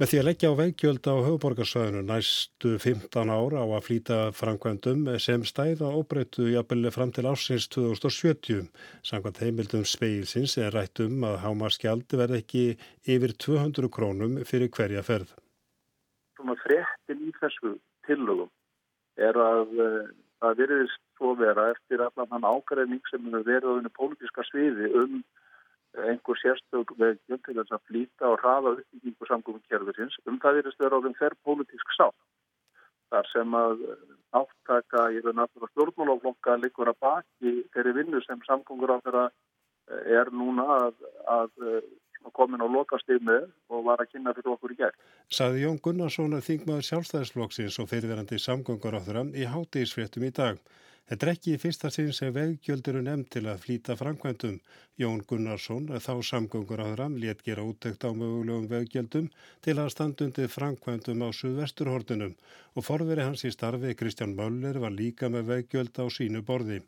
Með því að leggja á veggjöld á höfuborgarsvæðinu næstu 15 ára á að flýta framkvæmdum sem stæða óbreyttu jafnvelið fram til ásins 2070. Samkvæmt heimildum speilsins er rætt um að hámarskjaldi verð ekki yfir 200 krónum fyrir hverja ferð. Svona fréttin í þessu tillögum er að það veriðist svo vera eftir allan hann ágræning sem hefur verið á þennu pólitíska sviði um einhver sérstök vegjum til þess að flýta og hraða uppbyggingu samgóðum kjörðurins. Um það verðist vera á þeim fer pólitísk sátt. Þar sem að áttaka í raun aftur á stjórnmálaflokka likur að baki þeirri vinnu sem samgóngur á þeirra er núna að, að komin á lokastími og var að kynna fyrir okkur í gerð. Saði Jón Gunnarsson að þingmaður sjálfstæðisflokksins og fyrirverandi samgöngur á þeirra í hátíðisfréttum í dag. Þetta er ekki í fyrsta sinn sem veggjöld eru nefnd til að flýta framkvæmdum. Jón Gunnarsson, þá samgöngur á þeirra, létt gera úttekt á mögulegum veggjöldum til að standundi framkvæmdum á suðvesturhortinum og forveri hans í starfi Kristján Möller var líka með veggjöld á sínu borði.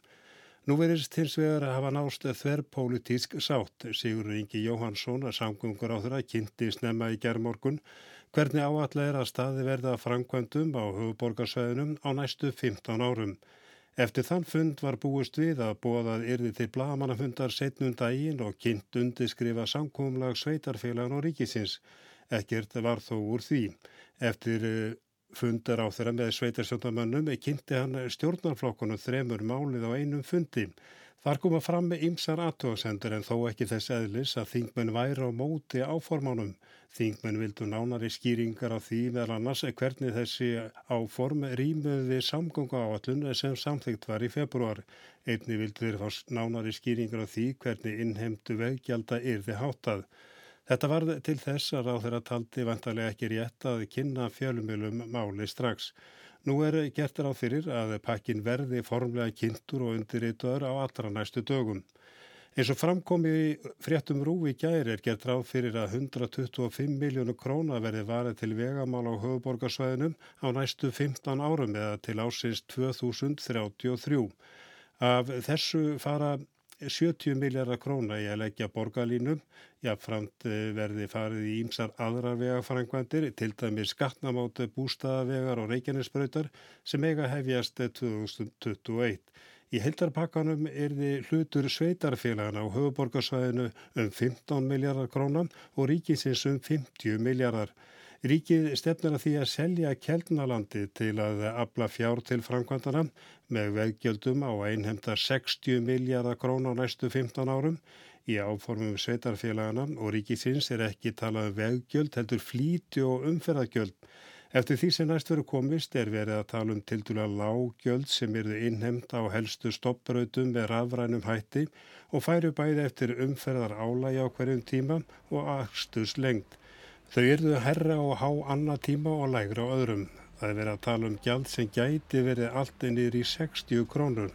Nú verist hins vegar að hafa nást þverrpolítísk sátt. Sigur Ingi Jóhansson, samgöngur á þeirra, kynnti snemma í gerðmorgun hvernig áallega er að staði verða framkvæmdum á höfuborgarsvæðinum á næstu 15 árum. Eftir þann fund var búist við að bóðað yrði til blagamannafundar setnum daginn og kynnt undirskrifa samkómlag sveitarfélagan og ríkisins. Ekkert var þó úr því. Eftir fundar á þeirra með sveitarstjórnarmönnum kynnti hann stjórnarflokkunum þremur málið á einum fundi. Þar koma fram með ymsar aðtóðsendur en þó ekki þess eðlis að þingmenn væri á móti áformánum. Þingmenn vildu nánari skýringar á því meðal annars hvernig þessi áform rýmuði við samgöngu áallun sem samþygt var í februar. Einni vildu þeir fá nánari skýringar á því hvernig innheimtu veggjalda yrði hátað. Þetta var til þess að ráð þeirra taldi vantarlega ekki rétt að kynna fjölumilum máli strax. Nú er gert ráð fyrir að pakkin verði formlega kynntur og undirrituður á allra næstu dögum. Eins og framkomi fréttum rúi gæri er gert ráð fyrir að 125 miljónu króna verði varið til vegamál á höfuborgarsvæðinum á næstu 15 árum eða til ásins 2033. Af þessu fara 70 miljardar króna í að leggja borgarlínum, jáfnframt verði farið í ímsar aðrar vegafrangvandir, til dæmi skattnamáta bústaðavegar og reikjarnisbröytar sem eiga hefjast 2021. Í heldarpakkanum er þið hlutur sveitarfélagana á höfuborgarsvæðinu um 15 miljardar krónan og ríkisins um 50 miljardar. Ríkið stefnir að því að selja Kjeldnalandi til að afla fjár til framkvæmdana með veggjöldum á einhemta 60 miljardar krón á næstu 15 árum. Í áformum sveitarfélagana og ríkisins er ekki talað um veggjöld heldur flíti og umferðagjöld. Eftir því sem næst verið komist er verið að tala um tildula lágjöld sem eru innhemta á helstu stopprautum með rafrænum hætti og færu bæði eftir umferðar álægi á hverjum tíma og aðstus lengt. Þau erðu herra og há annað tíma og lægra á öðrum. Það er verið að tala um gjald sem gæti verið allt innir í 60 krónur.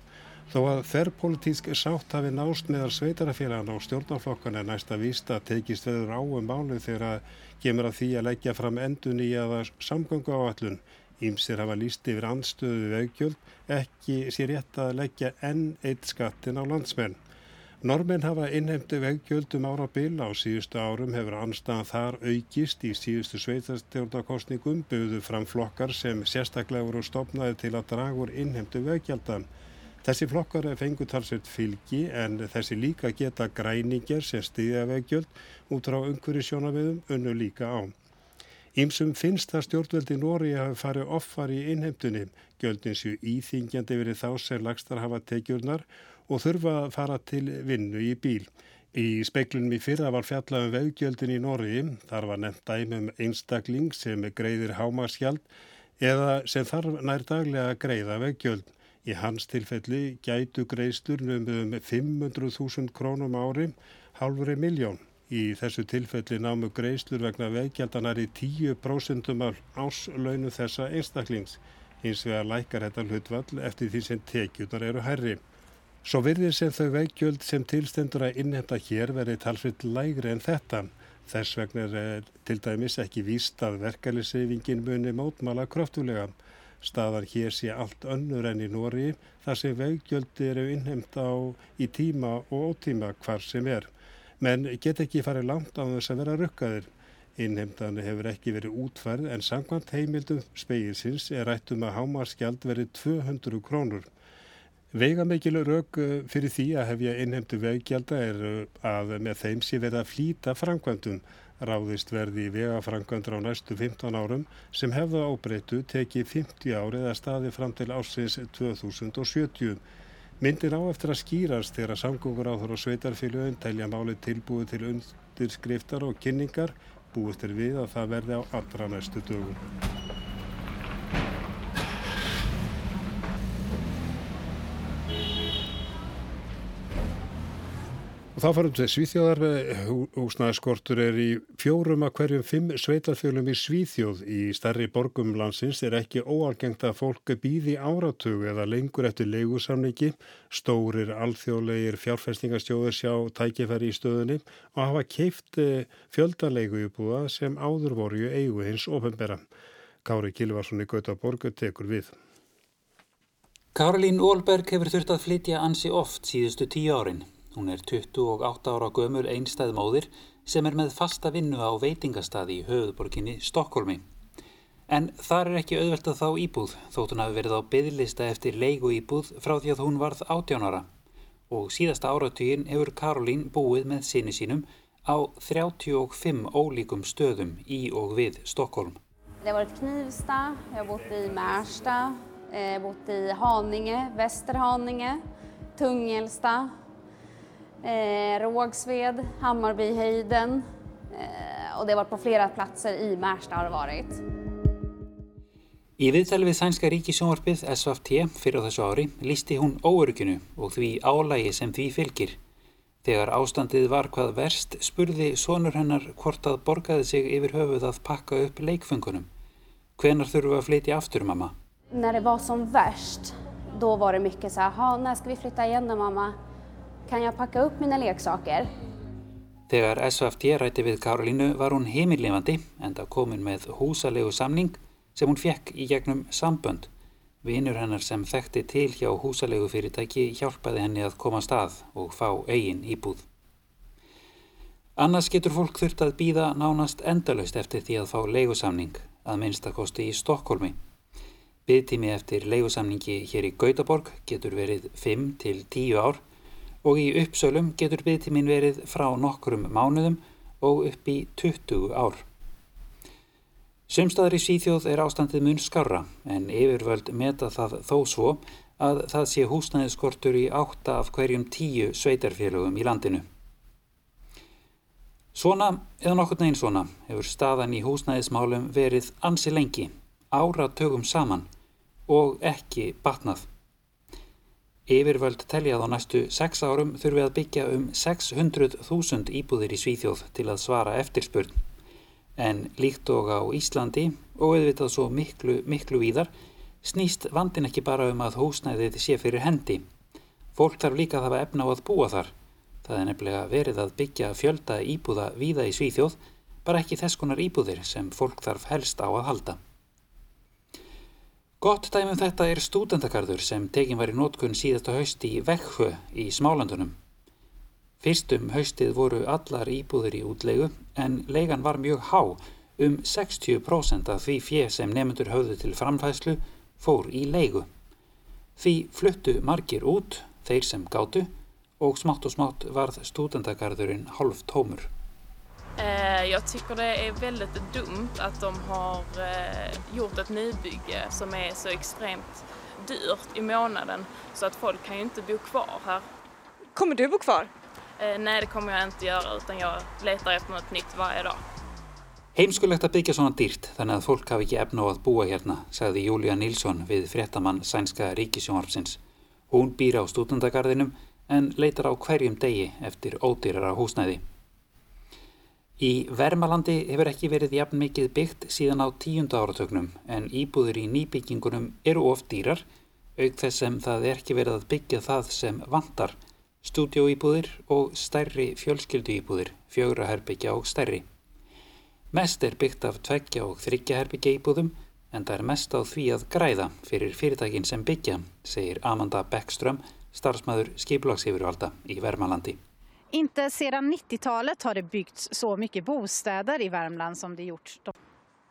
Þó að þerrpolitísk sátt hafi nást meðal sveitarafélagana og stjórnarflokkana er næsta vísta tekist veður á um málu þegar að kemur að því að leggja fram endun í aða samgöngu áallun. Ímsir hafa líst yfir anstöðu veggjöld, ekki sér rétt að leggja enn eitt skattin á landsmenn. Normin hafa innheimtu veggjöldum ára bil á síðustu árum hefur anstæðan þar aukist í síðustu sveitarstjórnarkostningum buðu fram flokkar sem sérstaklega voru stopnaði til að draga úr innheimtu veggjaldan. Þessi flokkar er fengutalsveit fylgi en þessi líka geta græningar sem stiðja veggjöld út á umhverju sjónaviðum unnu líka á. Ímsum finnst að stjórnveldi Nóri hafi farið offar í innheimtunni, gjöldin séu íþingjandi verið þá sem lagstar hafa tekjurnar og þurfa að fara til vinnu í bíl. Í speiklunum í fyrra var fjallað um veggjöldin í Nóri, þar var nefnt dæmum einstakling sem greiðir hámaskjald eða sem þarf nær daglega að greiða veggjöld. Í hans tilfelli gætu greiðstur um 500.000 krónum ári, halvri miljón. Í þessu tilfelli námu greiðslur vegna veggjaldanar í 10% af áslaunu þessa einstaklings. Hins vegar lækar þetta hlutvall eftir því sem tekjurnar eru herri. Svo virðir sem þau veikjöld sem tilstendur að innhemta hér verið talsvitt lægri en þetta. Þess vegna er til dæmis ekki víst að verkefniseyfingin muni mótmala kröftulega. Staðar hér sé allt önnur enn í Nóri þar sem veikjöldi eru innhemta á í tíma og ótíma hvar sem er. Menn get ekki farið langt á þess að vera rukkaðir. Innheimtan hefur ekki verið útfærð en sangkvæmt heimildum speilsins er rættum að hámarskjald verið 200 krónur. Veigamikil rauk eh, fyrir því að hefja innheimtu veggjalda er að með þeim sé verið að flýta framkvæmdum. Ráðist verði í vegaframkvæmdur á næstu 15 árum sem hefða ábreytu tekið 50 árið að staði fram til ársins 2070. Myndir á eftir að skýrast þegar samgóngur áþur og sveitarfélögum telja máli tilbúið til undirskriftar og kynningar búist er við að það verði á allra næstu dögum. Og þá farum við Svíþjóðar, húsnæðiskortur er í fjórum að hverjum fimm sveitarfjölum í Svíþjóð. Í starri borgum landsins er ekki óalgengt að fólk býði áratug eða lengur eftir leigusamningi. Stórir alþjóðlegir fjárfestingastjóður sjá tækifæri í stöðunni og hafa keift eh, fjöldanleigu íbúða sem áður voru í eigu hins ofenbera. Kári Kilvarsson í Gautaborgu tekur við. Karolín Ólberg hefur þurft að flytja ansi oft síðustu tíu árin. Hún er 28 ára gömul einstæð móðir sem er með fasta vinnu á veitingastadi í höfuðborginni Stokkólmi. En þar er ekki auðvelt að þá íbúð þótt hún hafi verið á byggðlista eftir leigu íbúð frá því að hún varð 18 ára. Og síðasta áratugin hefur Karolín búið með sinni sínum á 35 ólíkum stöðum í og við Stokkólm. Det har varit Knivsta, jag har bott i Märsta, har bott i Haninge, Västerhaninge, Tungelsta, eh, Rågsved, Hammarbyhöjden eh, och det har varit på flera platser i Märsta har det varit. Í viðtali við Sænska ríkisjónvarpið SFT fyrir þessu ári lísti hún óörginu og því álægi sem því fylgir. Þegar ástandið var hvað verst spurði sonur hennar hvort að borgaði sig yfir höfuð að pakka upp leikfengunum. Hvenar þurfum við að flytja aftur mamma? När det var som värst, då var det mycket så här, när ska vi flytta igen då mamma? Kan ég pakka upp mína leiksaker? Þegar SFT rætti við Karolínu var hún heimillifandi enda komin með húsalegu samning sem hún fekk í gegnum sambönd. Vinur hennar sem þekkti til hjá húsalegu fyrirtæki hjálpaði henni að koma stað og fá eigin íbúð. Annars getur fólk þurft að býða nánast endalust eftir því að fá leigusamning að minnstakosti í Stokkólmi. Byðtími eftir leigusamningi hér í Gautaborg getur verið 5 til 10 ár og í uppsölum getur byggtímin verið frá nokkrum mánuðum og upp í 20 ár. Sumstaðar í Svíþjóð er ástandið mun skarra en yfirvöld meta það þó svo að það sé húsnæðiskortur í átta af hverjum tíu sveitarfélögum í landinu. Svona eða nokkur neginn svona hefur staðan í húsnæðismálum verið ansi lengi, áratögum saman og ekki batnað. Yfirvöld teljað á næstu 6 árum þurfi að byggja um 600.000 íbúðir í Svíþjóð til að svara eftirspurn. En líkt og á Íslandi og auðvitað svo miklu, miklu víðar snýst vandin ekki bara um að húsnæðið sé fyrir hendi. Fólk þarf líka að hafa efna á að búa þar. Það er nefnilega verið að byggja fjölda íbúða víða í Svíþjóð, bara ekki þess konar íbúðir sem fólk þarf helst á að halda. Gott dæmum þetta er stúdendakarður sem tekin var í nótkunn síðasta hausti í Vekkhö í Smálandunum. Fyrstum haustið voru allar íbúður í útlegu en leigan var mjög há, um 60% af því fjö sem nefndur höfðu til framfæslu fór í leigu. Því fluttu margir út, þeir sem gáttu, og smátt og smátt varð stúdendakarðurinn halv tómur. Eh, jag tycker det är väldigt dumt att de har eh, gjort ett nybygge som är så extremt dyrt i månaden så att folk kan ju inte bo kvar här. Kommer du bo kvar? Eh, nej, det kommer jag inte göra utan jag letar efter något nytt varje dag. Heimskulegt að byggja svona dýrt þannig að fólk hafi ekki efna á að búa hérna, sagði Júlia Nilsson við fréttamann sænska ríkisjónvarpsins. Hún býr á stúdendagarðinum en leitar á hverjum degi eftir ódýrara húsnæði. Í Vermalandi hefur ekki verið jafn mikið byggt síðan á tíunda áratögnum en íbúður í nýbyggingunum eru oft dýrar auk þess sem það er ekki verið að byggja það sem vantar, stúdjóýbúðir og stærri fjölskylduýbúðir, fjögraherbyggja og stærri. Mest er byggt af tveggja og þryggjaherbyggja íbúðum en það er mest á því að græða fyrir fyrirtækin sem byggja, segir Amanda Beckström, starfsmæður skiplagsifurvalda í Vermalandi. Inte sedan 90-talet har det byggts så mycket bostäder i Värmland som det gjorts.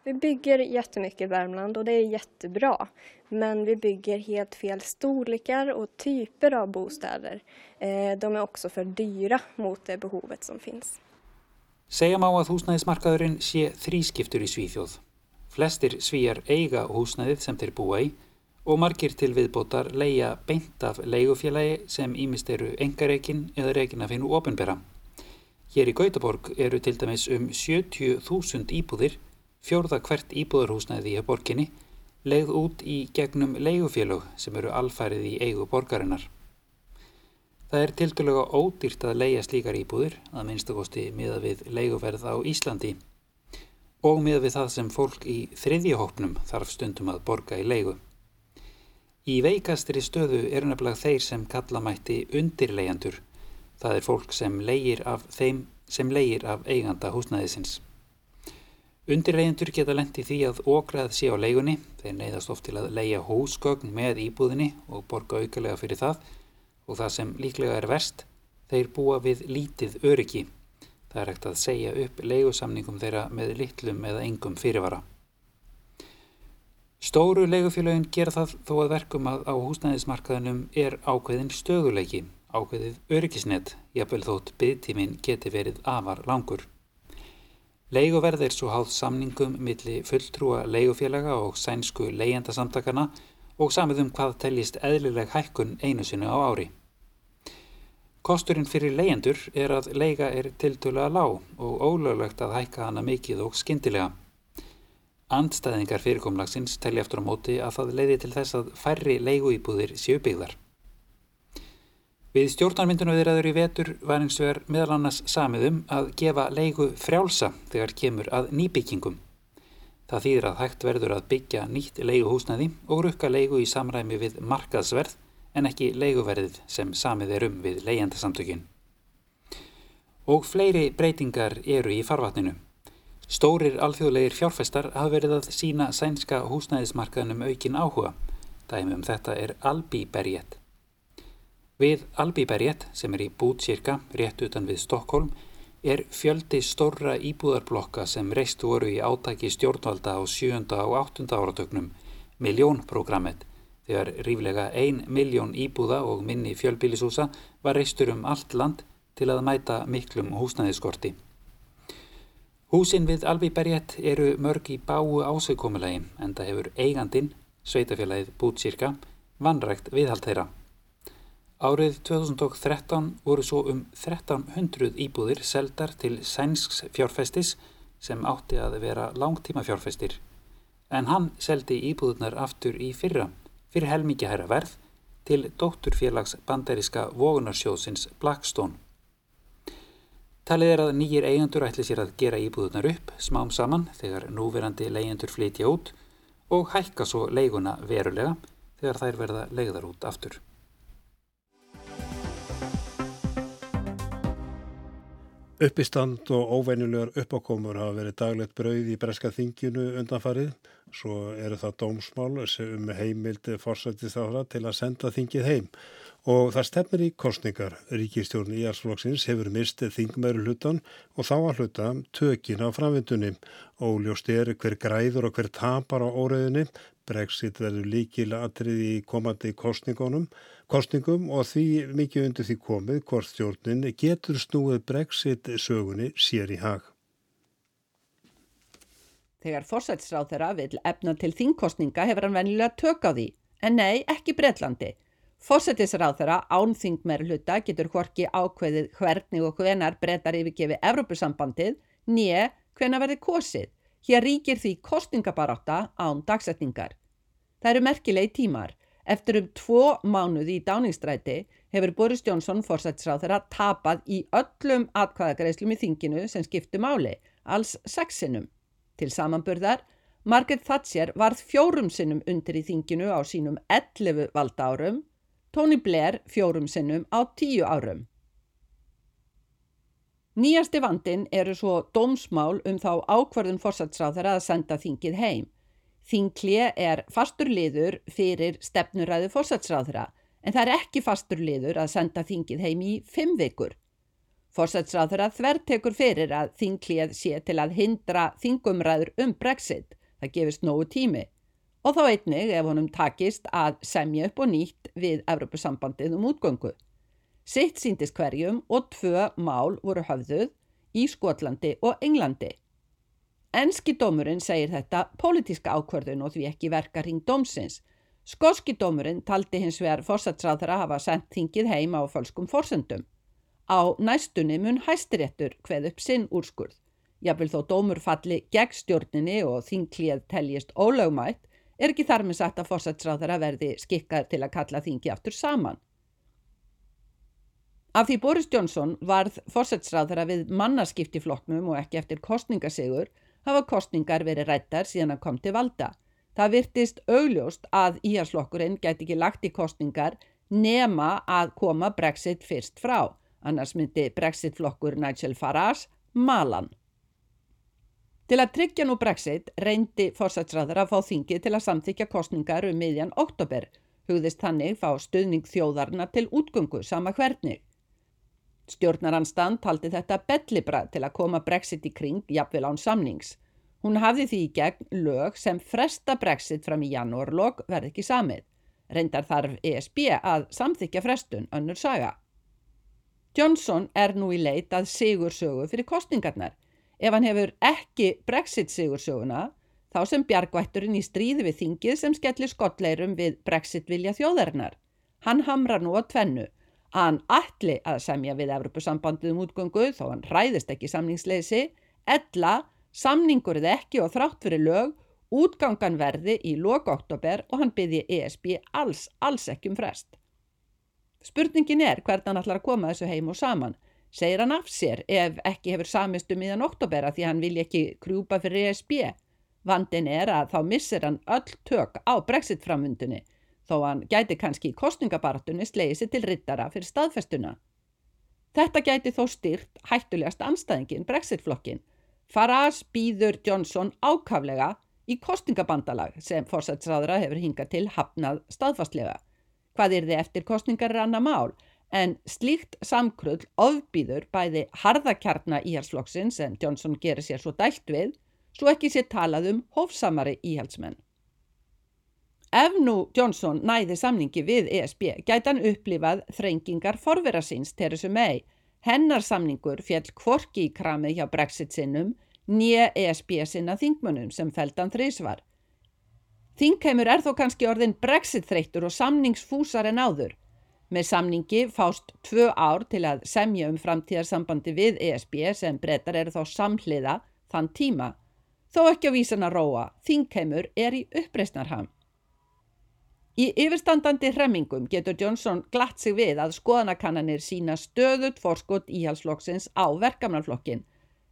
Vi bygger jättemycket i Värmland och det är jättebra. Men vi bygger helt fel storlekar och typer av bostäder. Eh, de är också för dyra mot det behovet som finns. Segja má að húsnæðismarkaðurinn sé þrískiptur í Svíþjóð. Flestir svíjar eiga húsnæðið sem þeir búa í og margir til viðbótar leia beint af leigufélagi sem ímist eru engareikin eða reikin af hennu ofinbera. Hér í Gautaborg eru til dæmis um 70.000 íbúðir, fjórða hvert íbúðarhúsnæði í borginni, leigð út í gegnum leigufélög sem eru alfærið í eigu borgarinnar. Það er tildulega ódýrt að leia slíkar íbúðir, að minnstakosti miða við leiguverð á Íslandi og miða við það sem fólk í þriðjahópnum þarf stundum að borga í leigu. Í veikastri stöðu eru nefnilega þeir sem kalla mætti undirleijandur, það er fólk sem leigir af þeim sem leigir af eiganda húsnæðisins. Undirleijandur geta lendi því að ógrað sé á leigunni, þeir neyðast oft til að leia húsgögn með íbúðinni og borga aukulega fyrir það og það sem líklega er verst, þeir búa við lítið öryggi. Það er ekkert að segja upp leigusamningum þeirra með litlum eða engum fyrirvara. Stóru leigufélagin gera það þó að verkum að á húsnæðismarkaðinum er ákveðin stöðuleiki, ákveðið öryggisnett, jafnvel þótt byggtímin geti verið afar langur. Leiguverð er svo háð samningum milli fulltrúa leigufélaga og sænsku leyendasamtakana og samið um hvað teljist eðlileg hækkun einu sinu á ári. Kosturinn fyrir leyendur er að leiga er tiltölu að lág og ólöglegt að hækka hana mikið og skindilega. Andstæðingar fyrirkomlagsins telli eftir á móti að það leiði til þess að færri leiguýbúðir séu byggðar. Við stjórnarmyndunauðiraður í vetur var eins og er meðal annars samiðum að gefa leigu frjálsa þegar kemur að nýbyggingum. Það þýðir að hægt verður að byggja nýtt leiguhúsnaði og rukka leigu í samræmi við markaðsverð en ekki leiguverðið sem samið er um við leyendasamtökin. Og fleiri breytingar eru í farvatninu. Stórir alþjóðlegir fjárfestar hafa verið að sína sænska húsnæðismarkaðnum aukin áhuga. Dæmi um þetta er Albi Berget. Við Albi Berget, sem er í Bútsirka, rétt utan við Stokkólm, er fjöldi stórra íbúðarblokka sem reist voru í átaki stjórnvalda á 7. og 8. áratögnum, miljónprogrammet, þegar ríflega 1 miljón íbúða og minni fjölbílisúsa var reistur um allt land til að mæta miklum húsnæðiskorti. Húsin við Alvíberget eru mörg í báu ásaukomulegi en það hefur eigandin, sveitafélagið Bútsirka, vanrægt viðhald þeirra. Árið 2013 voru svo um 1300 íbúðir seldar til sænsks fjárfestis sem átti að vera langtíma fjárfestir. En hann seldi íbúðunar aftur í fyrra, fyrir helmikið hæra verð, til dótturfélags banderiska vogunarsjóðsins Blackstone. Talið er að nýjir eigendur ætli sér að gera íbúðunar upp smám saman þegar núverandi leyendur flytja út og hækka svo leiguna verulega þegar þær verða leigðar út aftur. Uppistand og óvenjulegar uppákomur hafa verið daglegt brauð í breska þinginu undanfarið. Svo eru það dómsmál um heimildi forsættistáðra til að senda þingið heim. Og það stefnir í kostningar. Ríkistjórn í Íarsflokksins hefur mistið þingmæru hlutan og þá að hluta tökin á framvindunni. Óljóst er hver græður og hver tapar á óreðinni. Brexit verður líkil atrið í komandi kostningum og því mikið undir því komið hvort stjórnin getur snúið brexit sögunni sér í hag. Þegar fórsætsráð þeirra vil efna til þingkostninga hefur hann venilega tök á því, en nei, ekki Breitlandi. Fórsætisráð þeirra án þingmer hluta getur hvorki ákveðið hvernig og hvenar breytar yfirgefi Evrópusambandið, nýje hvena verði kosið. Hér ríkir því kostningabaráta án dagsetningar. Það eru merkilegi tímar. Eftir um tvo mánuði í dáningsstræti hefur Boris Johnson fórsætsráð þeirra tapað í öllum atkvæðagreislum í þinginu sem skiptu máli, alls sexinum. Til samanburðar, Margaret Thatcher varð fjórum sinnum undir í þinginu á sínum 11 valda árum, Tony Blair fjórum sinnum á 10 árum. Nýjasti vandin eru svo dómsmál um þá ákvarðun fórsætsráð þeirra að senda þingið heim. Þinglið er fastur liður fyrir stefnuræðu fórsatsráðra en það er ekki fastur liður að senda þingið heim í fimm vikur. Forsætsráþurra þver tekur fyrir að þinglið sé til að hindra þingumræður um brexit. Það gefist nógu tími. Og þá einnig ef honum takist að semja upp og nýtt við Evropasambandið um útgöngu. Sitt síndist hverjum og tvö mál voru höfðuð í Skotlandi og Englandi. Enski dómurinn segir þetta pólitíska ákvörðun og því ekki verka ring dómsins. Skoski dómurinn taldi hins vegar fórsatsráðara hafa sendt þingið heim á fölskum fórsöndum. Á næstunni mun hæstiréttur hveð upp sinn úrskurð. Jáfnvel þó dómur falli gegn stjórninni og þinglið teljist ólögmætt er ekki þar með sagt að fórsatsráðara verði skikkar til að kalla þingi aftur saman. Af því Boris Johnson varð fórsætsráðara við mannaskiptifloknum og ekki eftir kostningasegur hafa kostningar verið rættar síðan að kom til valda. Það virtist augljóst að íharsflokkurinn gæti ekki lagt í kostningar nema að koma Brexit fyrst frá, annars myndi Brexit-flokkur Nigel Farage malan. Til að tryggja nú Brexit reyndi fórsætsráðara að fá þingið til að samþykja kostningar um miðjan oktober, hugðist þannig fá stuðning þjóðarna til útgöngu sama hvernig. Stjórnaranstand taldi þetta bellibrað til að koma Brexit í kring jafnvel án samnings. Hún hafði því í gegn lög sem fresta Brexit fram í janúarlog verði ekki samið. Reyndar þarf ESB að samþykja frestun önnur saga. Johnson er nú í leit að sigursögu fyrir kostningarnar. Ef hann hefur ekki Brexit sigursöguna, þá sem bjargvætturinn í stríði við þingið sem skellir skottleirum við Brexit vilja þjóðarinnar. Hann hamrar nú á tvennu að hann ætli að semja við Evropasambandið um útgöngu þó hann ræðist ekki samningsleysi, ella samningur eða ekki og þrátt fyrir lög, útgangan verði í lok oktober og hann byrði ESB alls, alls ekki um frest. Spurningin er hvernig hann ætlar að koma þessu heim og saman. Segir hann af sér ef ekki hefur samist um íðan oktobera því hann vil ekki krjúpa fyrir ESB. Vandin er að þá missir hann öll tök á brexit framvundunni þó hann gæti kannski í kostningabaratunni slegið sér til rittara fyrir staðfestuna. Þetta gæti þó styrt hættulegast anstæðingin Brexit-flokkin. Farage býður Johnson ákaflega í kostningabandalag sem fórsætsræðra hefur hingað til hafnað staðfastlega. Hvað er þið eftir kostningar annað mál, en slíkt samkrull ofbýður bæði harðakjarna íhalsflokksinn sem Johnson gerir sér svo dælt við, svo ekki sér talað um hófsamari íhalsmenn. Ef nú Johnson næði samningi við ESB gæti hann upplifað þrengingar forvera síns Theresa May. Hennar samningur fjall kvorki í kramið hjá Brexit sinnum nýja ESB sinna þingmönnum sem feldan þrísvar. Þingheimur er þó kannski orðin Brexit þreytur og samningsfúsar en áður. Með samningi fást tvö ár til að semja um framtíðarsambandi við ESB sem breytar eru þá samhliða þann tíma. Þó ekki á vísan að róa, þingheimur er í uppreysnarham. Í yfirstandandi hremmingum getur Johnson glatt sig við að skoðanakannanir sína stöðut forskot íhalsflokksins á verkamannflokkin.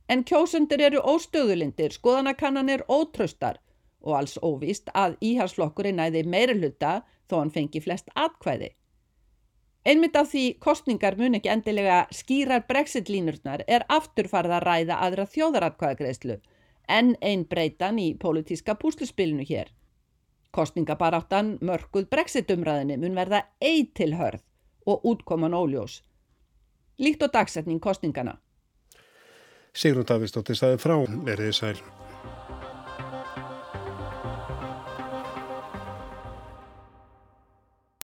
En kjósundir eru óstöðulindir, skoðanakannanir ótröstar og alls óvist að íhalsflokkurinn næði meiri hluta þó hann fengi flest atkvæði. Einmitt af því kostningar mun ekki endilega skýrar brexit-línurnar er afturfarða að ræða aðra þjóðaratkvæðagreðslu en einn breytan í pólitíska púsluspilinu hér. Kostningabaráttan mörguð brexitumræðinni mun verða eitilhörð og útkoman óljós. Líkt og dagsetning kostningana. Sigrun Davíðsdóttir staði frá, er þið sæl.